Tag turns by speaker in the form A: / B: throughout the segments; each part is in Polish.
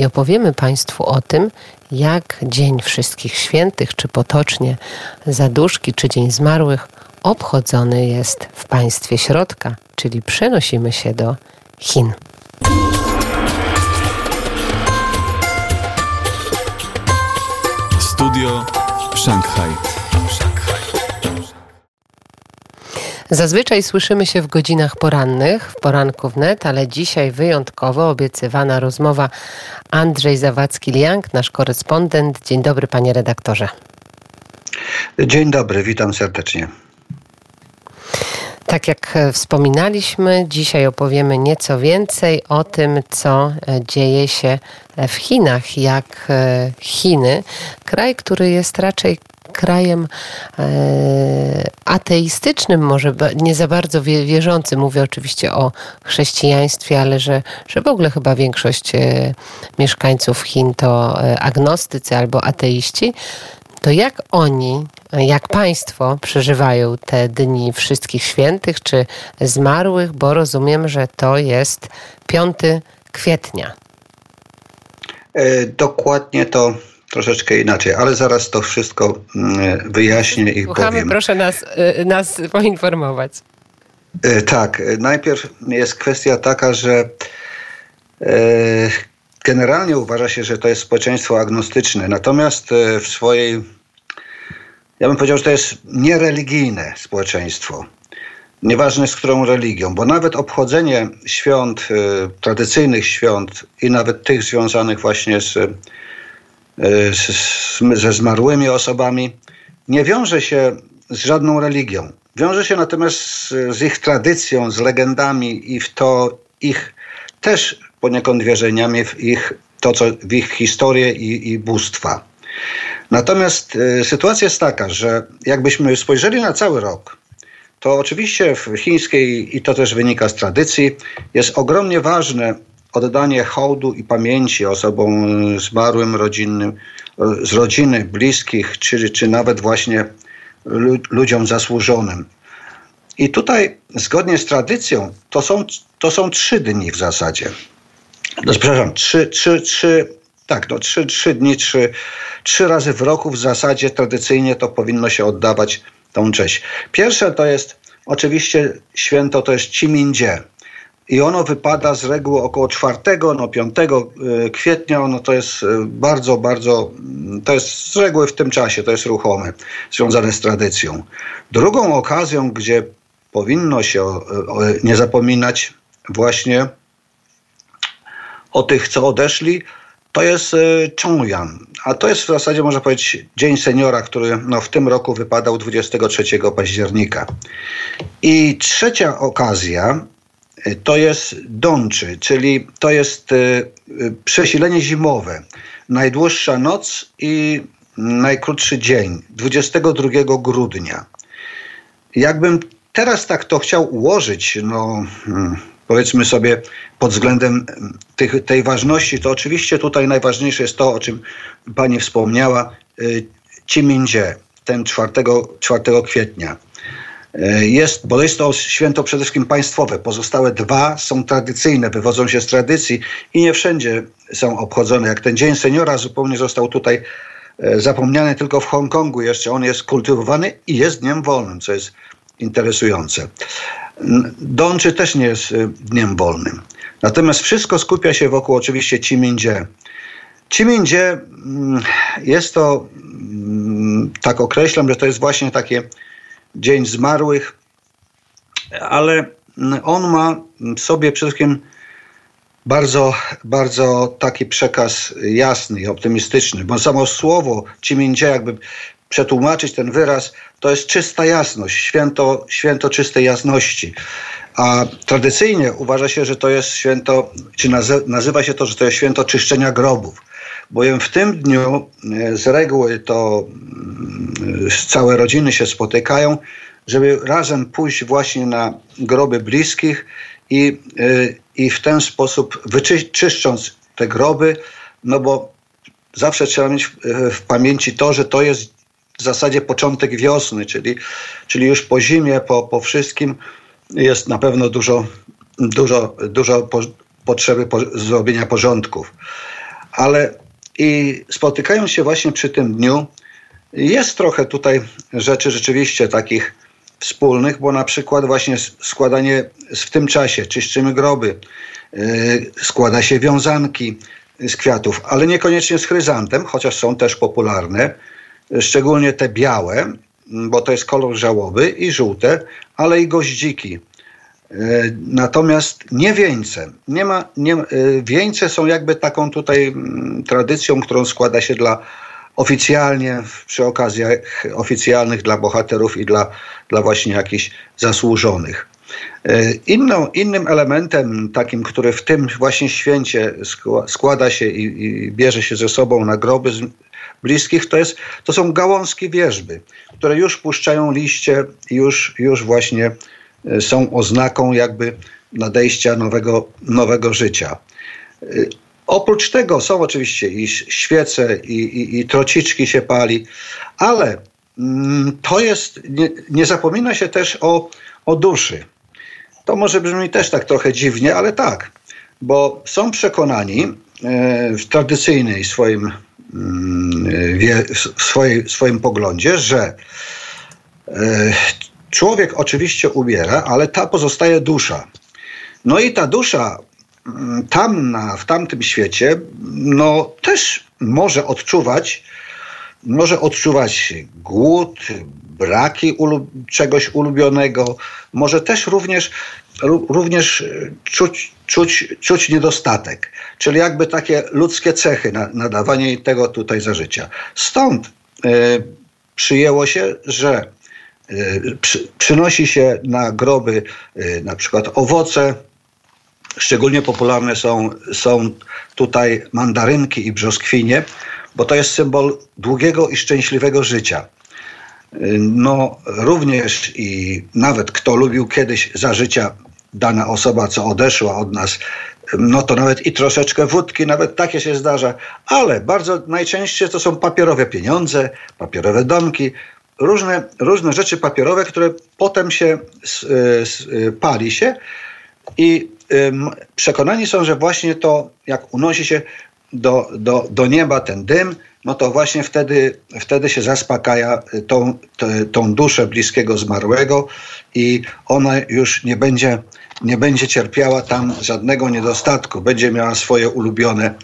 A: i opowiemy Państwu o tym, jak Dzień Wszystkich Świętych, czy potocznie Zaduszki, czy Dzień Zmarłych obchodzony jest w państwie środka, czyli przenosimy się do Chin.
B: Studio Szanghaj.
A: Zazwyczaj słyszymy się w godzinach porannych, w poranku wnet, ale dzisiaj wyjątkowo obiecywana rozmowa Andrzej Zawadzki-Liang, nasz korespondent. Dzień dobry, panie redaktorze.
C: Dzień dobry, witam serdecznie.
A: Tak jak wspominaliśmy, dzisiaj opowiemy nieco więcej o tym, co dzieje się w Chinach, jak Chiny, kraj, który jest raczej krajem e, ateistycznym, może nie za bardzo wierzący. Mówię oczywiście o chrześcijaństwie, ale że, że w ogóle chyba większość e, mieszkańców Chin to e, agnostycy albo ateiści. To jak oni, jak państwo przeżywają te dni wszystkich świętych czy zmarłych, bo rozumiem, że to jest 5 kwietnia.
C: Dokładnie to troszeczkę inaczej, ale zaraz to wszystko mm, wyjaśnię i
A: Słuchamy,
C: powiem.
A: proszę nas, y, nas poinformować.
C: Y, tak, najpierw jest kwestia taka, że y, generalnie uważa się, że to jest społeczeństwo agnostyczne, natomiast w swojej, ja bym powiedział, że to jest niereligijne społeczeństwo. Nieważne z którą religią, bo nawet obchodzenie świąt, tradycyjnych świąt i nawet tych związanych właśnie z E, ze zmarłymi osobami, nie wiąże się z żadną religią. Wiąże się natomiast z, z ich tradycją, z legendami i w to ich też poniekąd wierzeniami w ich to, co w ich historię i, i bóstwa. Natomiast y, sytuacja jest taka, że jakbyśmy spojrzeli na cały rok, to oczywiście w chińskiej, i to też wynika z tradycji, jest ogromnie ważne oddanie hołdu i pamięci osobom zmarłym rodzinnym, z rodziny, bliskich, czy, czy nawet właśnie ludziom zasłużonym. I tutaj, zgodnie z tradycją, to są, to są trzy dni w zasadzie. No, przepraszam, trzy, trzy, trzy, tak, no, trzy, trzy dni, trzy, trzy razy w roku w zasadzie tradycyjnie to powinno się oddawać tą cześć. Pierwsze to jest oczywiście święto, to jest Cimindzie i ono wypada z reguły około 4, no 5 y, kwietnia, no to jest y, bardzo, bardzo, mm, to jest z reguły w tym czasie, to jest ruchome, związane z tradycją. Drugą okazją, gdzie powinno się nie zapominać właśnie o tych, co odeszli, to jest Chongyan. A to jest w zasadzie, można powiedzieć, Dzień Seniora, który no, w tym roku wypadał 23 października. I trzecia okazja to jest dączy, czyli to jest e, przesilenie zimowe. Najdłuższa noc i najkrótszy dzień, 22 grudnia. Jakbym teraz tak to chciał ułożyć, no hmm, powiedzmy sobie pod względem tych, tej ważności, to oczywiście tutaj najważniejsze jest to, o czym pani wspomniała, e, Cimindzie, ten 4, 4 kwietnia. E, jest, bo jest to święto przede wszystkim państwowe. Pozostałe dwa są tradycyjne, wywodzą się z tradycji i nie wszędzie są obchodzone. Jak ten Dzień Seniora zupełnie został tutaj e, zapomniany tylko w Hongkongu jeszcze. On jest kultywowany i jest dniem wolnym, co jest interesujące. Dączy też nie jest e, dniem wolnym. Natomiast wszystko skupia się wokół oczywiście Cimindzie. Cimindzie mm, jest to, mm, tak określam, że to jest właśnie takie Dzień Zmarłych, ale on ma w sobie przede wszystkim bardzo, bardzo taki przekaz jasny i optymistyczny, bo samo słowo Cimindzie, jakby przetłumaczyć ten wyraz, to jest czysta jasność, święto, święto czystej jasności. A tradycyjnie uważa się, że to jest święto, czy nazywa się to, że to jest święto czyszczenia grobów. Bowiem w tym dniu e, z reguły to mm, całe rodziny się spotykają, żeby razem pójść właśnie na groby bliskich i, e, i w ten sposób wyczyszcząc te groby, no bo zawsze trzeba mieć w pamięci to, że to jest w zasadzie początek wiosny, czyli, czyli już po zimie, po, po wszystkim jest na pewno dużo, dużo, dużo po, potrzeby po, zrobienia porządków. Ale i spotykając się właśnie przy tym dniu, jest trochę tutaj rzeczy rzeczywiście takich wspólnych, bo na przykład właśnie składanie w tym czasie, czyszczymy groby, yy, składa się wiązanki z kwiatów, ale niekoniecznie z chryzantem, chociaż są też popularne, szczególnie te białe, bo to jest kolor żałoby i żółte, ale i goździki. Yy, natomiast nie wieńce. Nie ma, nie, yy, wieńce są jakby taką tutaj mm, tradycją, którą składa się dla oficjalnie, przy okazjach oficjalnych dla bohaterów i dla, dla właśnie jakichś zasłużonych. E, inną, innym elementem takim, który w tym właśnie święcie składa się i, i bierze się ze sobą na groby bliskich, to, jest, to są gałązki wierzby, które już puszczają liście, już, już właśnie e, są oznaką jakby nadejścia nowego, nowego życia. E, Oprócz tego są oczywiście i świece, i, i, i trociczki się pali, ale mm, to jest, nie, nie zapomina się też o, o duszy. To może brzmi też tak trochę dziwnie, ale tak, bo są przekonani e, w tradycyjnej swoim, wie, w swojej, swoim poglądzie, że e, człowiek oczywiście umiera, ale ta pozostaje dusza. No i ta dusza tam na, w tamtym świecie, no też może odczuwać, może odczuwać głód, braki czegoś ulubionego, może też również, również czuć, czuć, czuć niedostatek, czyli jakby takie ludzkie cechy, na, nadawanie tego tutaj za życia. Stąd y, przyjęło się, że y, przy, przynosi się na groby y, na przykład owoce, Szczególnie popularne są, są tutaj mandarynki i brzoskwinie, bo to jest symbol długiego i szczęśliwego życia. No, również i nawet kto lubił kiedyś za życia dana osoba, co odeszła od nas, no to nawet i troszeczkę wódki, nawet takie się zdarza, ale bardzo najczęściej to są papierowe pieniądze, papierowe domki, różne, różne rzeczy papierowe, które potem się pali się i przekonani są, że właśnie to, jak unosi się do, do, do nieba ten dym, no to właśnie wtedy, wtedy się zaspokaja tą, tą duszę bliskiego zmarłego i ona już nie będzie, nie będzie cierpiała tam żadnego niedostatku, będzie miała swoje ulubione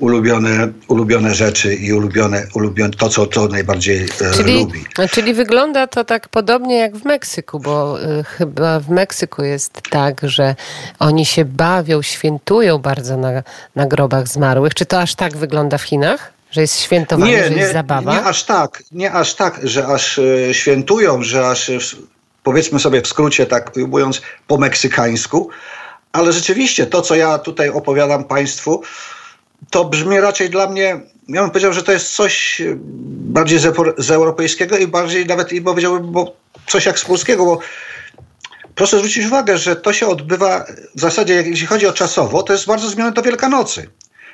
C: ulubione, ulubione rzeczy i ulubione, ulubione to, co to najbardziej e, czyli, lubi.
A: Czyli wygląda to tak podobnie jak w Meksyku, bo y, chyba w Meksyku jest tak, że oni się bawią, świętują bardzo na, na grobach zmarłych. Czy to aż tak wygląda w Chinach? Że jest świętowanie, nie, że nie, jest zabawa?
C: Nie aż tak, nie aż tak, że aż y, świętują, że aż powiedzmy sobie w skrócie, tak mówiąc po meksykańsku, ale rzeczywiście to, co ja tutaj opowiadam Państwu, to brzmi raczej dla mnie, ja bym powiedział, że to jest coś bardziej z, z europejskiego i bardziej nawet i powiedziałbym, bo coś jak z polskiego, bo proszę zwrócić uwagę, że to się odbywa w zasadzie, jeśli chodzi o czasowo, to jest bardzo zmienione do Wielkanocy.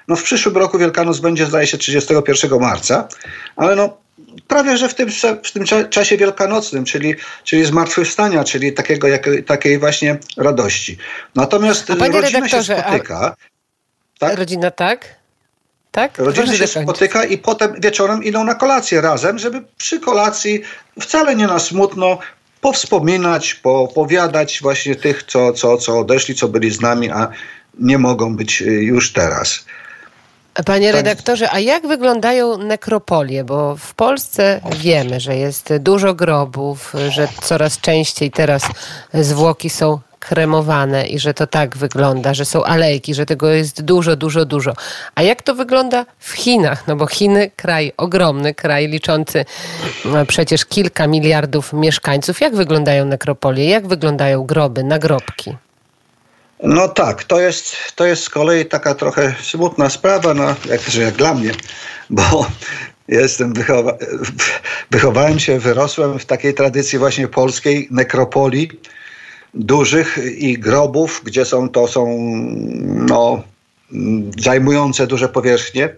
C: No w przyszłym roku Wielkanoc będzie, zdaje się, 31 marca, ale no prawie, że w tym, w tym czasie wielkanocnym, czyli, czyli zmartwychwstania, czyli takiego, jak, takiej właśnie radości. Natomiast rodzina się spotyka.
A: Tak? Rodzina tak? Tak?
C: Rodzina się spotyka i potem wieczorem idą na kolację razem, żeby przy kolacji wcale nie na smutno powspominać, powiadać właśnie tych, co, co, co odeszli, co byli z nami, a nie mogą być y, już teraz.
A: Panie tak. redaktorze, a jak wyglądają nekropolie? Bo w Polsce wiemy, że jest dużo grobów, że coraz częściej teraz zwłoki są kremowane i że to tak wygląda, że są alejki, że tego jest dużo, dużo, dużo. A jak to wygląda w Chinach? No bo Chiny, kraj ogromny, kraj liczący no, przecież kilka miliardów mieszkańców. Jak wyglądają nekropolie? Jak wyglądają groby, nagrobki?
C: No tak, to jest, to jest z kolei taka trochę smutna sprawa, no, jak, że jak dla mnie, bo jestem wychowa wychowałem się, wyrosłem w takiej tradycji właśnie polskiej nekropolii, dużych i grobów, gdzie są to są no, zajmujące duże powierzchnie.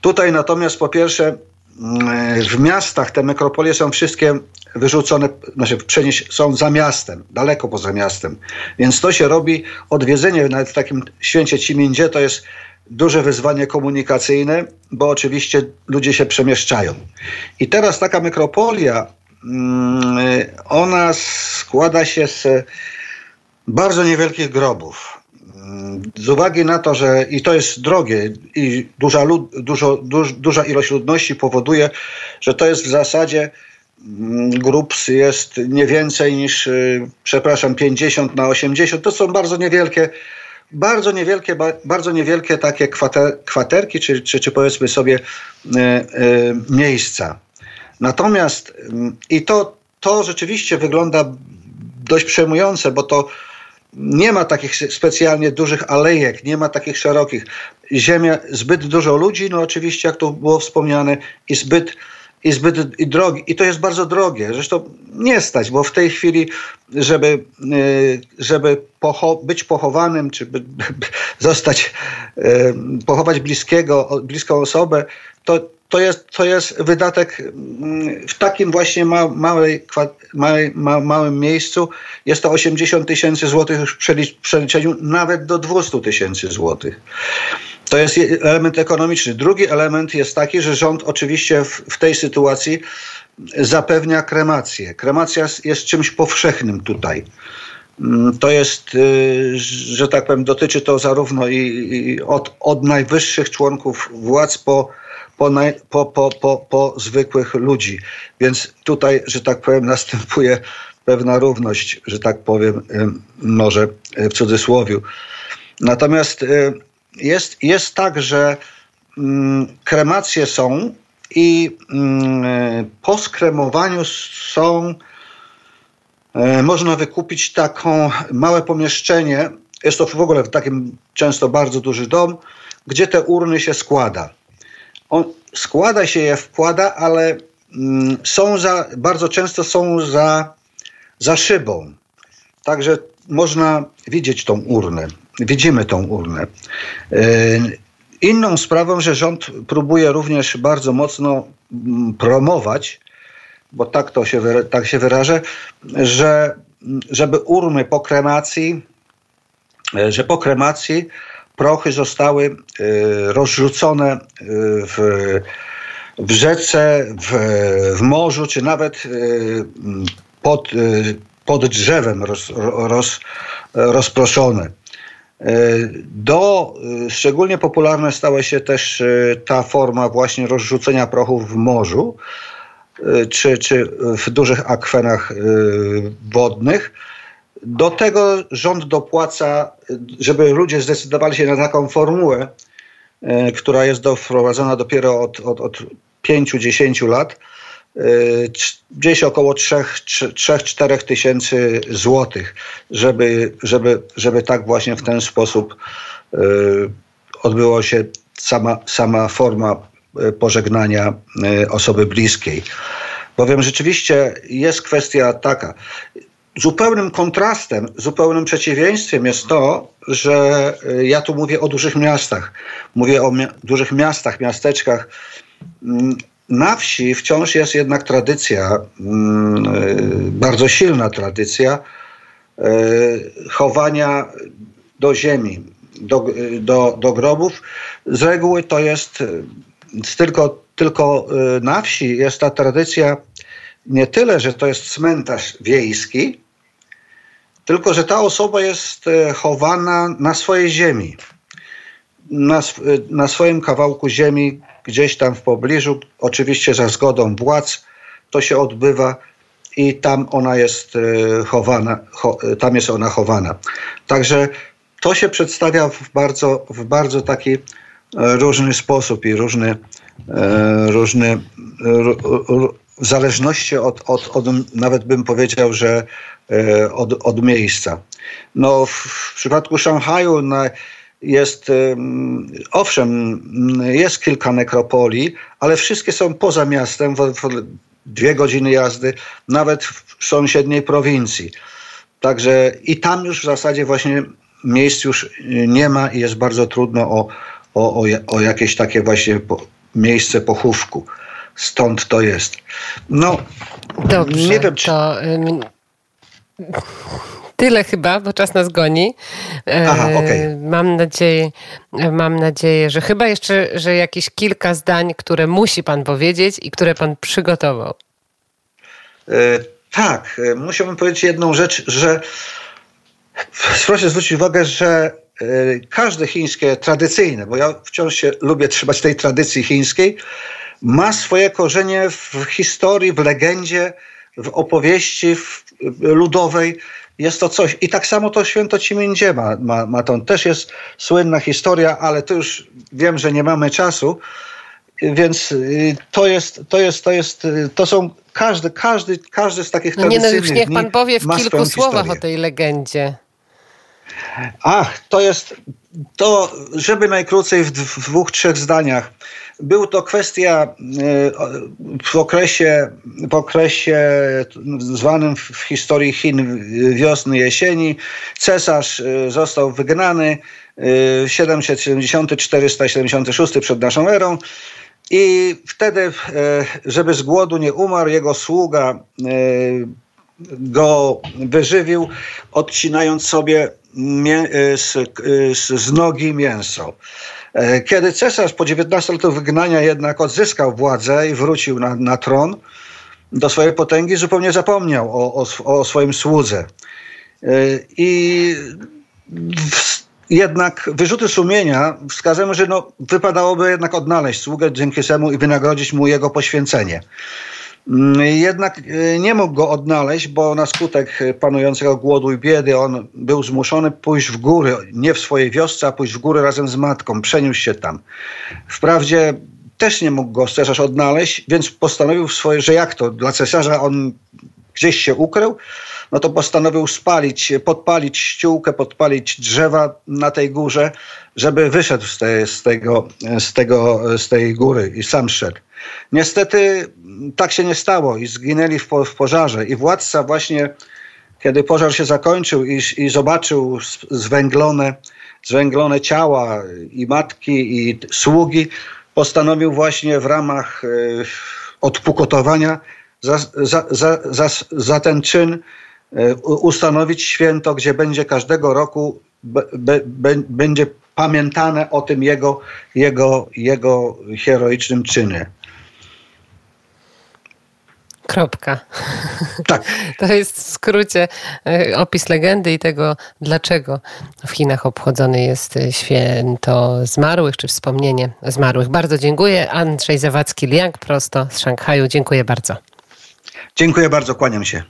C: Tutaj natomiast po pierwsze mm, w miastach te nekropolie są wszystkie wyrzucone, znaczy przenieś, są za miastem, daleko poza miastem. Więc to się robi, odwiedzenie nawet w takim święcie Cimindzie to jest duże wyzwanie komunikacyjne, bo oczywiście ludzie się przemieszczają. I teraz taka nekropolia, mm, ona składa się z bardzo niewielkich grobów. Z uwagi na to, że i to jest drogie i duża, lud, dużo, duż, duża ilość ludności powoduje, że to jest w zasadzie mm, grup jest nie więcej niż, y, przepraszam, 50 na 80. To są bardzo niewielkie, bardzo niewielkie, bardzo niewielkie takie kwater, kwaterki, czy, czy, czy powiedzmy sobie e, e, miejsca. Natomiast mm, i to, to rzeczywiście wygląda dość przejmujące, bo to nie ma takich specjalnie dużych alejek, nie ma takich szerokich. Ziemia, zbyt dużo ludzi, no oczywiście, jak to było wspomniane, i zbyt, i zbyt i drogi. I to jest bardzo drogie. Zresztą nie stać, bo w tej chwili, żeby, y, żeby pocho być pochowanym, czy by, zostać, y, pochować bliskiego, bliską osobę, to to jest, to jest wydatek mm, w takim właśnie ma, małej, małej, ma, małym miejscu. Jest to 80 tysięcy złotych już w przeliczeniu nawet do 200 tysięcy złotych. To jest element ekonomiczny. Drugi element jest taki, że rząd oczywiście w, w tej sytuacji zapewnia kremację. Kremacja jest czymś powszechnym tutaj. Mm, to jest, y, że tak powiem, dotyczy to zarówno i, i od, od najwyższych członków władz po po, naj, po, po, po, po zwykłych ludzi. Więc tutaj, że tak powiem, następuje pewna równość, że tak powiem, może w cudzysłowie. Natomiast jest, jest tak, że mm, kremacje są i mm, po skremowaniu są, e, można wykupić taką małe pomieszczenie. Jest to w ogóle w takim często bardzo duży dom, gdzie te urny się składa on składa się je, wkłada, ale mm, są za, bardzo często są za, za szybą. Także można widzieć tą urnę. Widzimy tą urnę. Yy, inną sprawą, że rząd próbuje również bardzo mocno mm, promować, bo tak to się, tak się wyrażę, że żeby urny po kremacji, e, że po kremacji prochy zostały y, rozrzucone y, w, w rzece, w, w morzu, czy nawet y, pod, pod drzewem roz, roz, rozproszone. Do, szczególnie popularna stała się też ta forma właśnie rozrzucenia prochów w morzu, czy, czy w dużych akwenach wodnych do tego rząd dopłaca, żeby ludzie zdecydowali się na taką formułę, e, która jest wprowadzona dopiero od, od, od 5-10 lat, e, gdzieś około 3-4 tysięcy złotych, żeby, żeby, żeby tak właśnie w ten sposób e, odbyło się sama, sama forma pożegnania osoby bliskiej. Bowiem rzeczywiście jest kwestia taka zupełnym kontrastem, zupełnym przeciwieństwem jest to, że y, ja tu mówię o dużych miastach. Mówię o mi dużych miastach, miasteczkach. Mm, na wsi wciąż jest jednak tradycja, mm, y, bardzo silna tradycja y, chowania do ziemi, do, do, do grobów. Z reguły to jest tylko, tylko na wsi jest ta tradycja nie tyle, że to jest cmentarz wiejski, tylko że ta osoba jest e, chowana na swojej ziemi, na, e, na swoim kawałku ziemi, gdzieś tam w pobliżu, oczywiście za zgodą władz, to się odbywa i tam ona jest e, chowana, cho, tam jest ona chowana. Także to się przedstawia w bardzo, w bardzo taki różny sposób i różny, różny w zależności od, od, od, nawet bym powiedział, że od, od miejsca. No, w przypadku Szanghaju no, jest, owszem, jest kilka nekropolii, ale wszystkie są poza miastem, w, w dwie godziny jazdy, nawet w sąsiedniej prowincji. Także i tam już w zasadzie właśnie miejsc już nie ma i jest bardzo trudno o, o, o, o jakieś takie właśnie po, miejsce pochówku. Stąd to jest. No,
A: Dobrze, nie wiem, czy... to... Tyle chyba, bo czas nas goni.
C: Aha, okay.
A: Mam nadzieję, mam nadzieję, że chyba jeszcze, że jakieś kilka zdań, które musi pan powiedzieć i które pan przygotował.
C: Tak, musiałbym powiedzieć jedną rzecz, że proszę zwrócić uwagę, że każde chińskie tradycyjne, bo ja wciąż się lubię trzymać tej tradycji chińskiej, ma swoje korzenie w historii, w legendzie, w opowieści w, ludowej. Jest to coś. I tak samo to święto Cimindzie ma, ma, ma to. Też jest słynna historia, ale to już wiem, że nie mamy czasu. Więc y, to jest, to jest, to jest, y, to są każdy, każdy, każdy z takich no nie, no już
A: niech pan powie w kilku słowach historię. o tej legendzie.
C: Ach, to jest, to żeby najkrócej w dwóch, trzech zdaniach. Był to kwestia e, w okresie, w okresie zwanym w historii Chin wiosny, jesieni. Cesarz e, został wygnany 770-476 przed naszą erą. I wtedy, żeby z głodu nie umarł, jego sługa go wyżywił, odcinając sobie z, z nogi mięso. E, kiedy cesarz po 19 latach wygnania jednak odzyskał władzę i wrócił na, na tron do swojej potęgi, zupełnie zapomniał o, o, o swoim słudze. E, I jednak wyrzuty sumienia wskazują, że no, wypadałoby jednak odnaleźć sługę dzięki temu i wynagrodzić mu jego poświęcenie. Jednak e, nie mógł go odnaleźć, bo na skutek panującego głodu i biedy on był zmuszony pójść w góry, nie w swojej wiosce, a pójść w góry razem z matką. Przeniósł się tam. Wprawdzie też nie mógł go cesarz odnaleźć, więc postanowił swoje, że jak to, dla cesarza on gdzieś się ukrył, no to postanowił spalić, podpalić ściółkę, podpalić drzewa na tej górze, żeby wyszedł z, te, z, tego, z, tego, z tej góry i sam szedł. Niestety tak się nie stało i zginęli w, w pożarze. I władca właśnie, kiedy pożar się zakończył i, i zobaczył zwęglone, zwęglone ciała i matki, i sługi, postanowił właśnie w ramach y, odpokutowania za, za, za, za, ten czyn y, ustanowić święto, gdzie będzie każdego roku be, be, będzie pamiętane o tym jego, jego, jego heroicznym czynie.
A: Kropka.
C: Tak.
A: To jest w skrócie e, opis legendy i tego, dlaczego w Chinach obchodzony jest e, święto zmarłych, czy wspomnienie zmarłych. Bardzo dziękuję. Andrzej Zawadzki-Liang prosto z Szanghaju. Dziękuję bardzo.
C: Dziękuję bardzo, kłaniam się.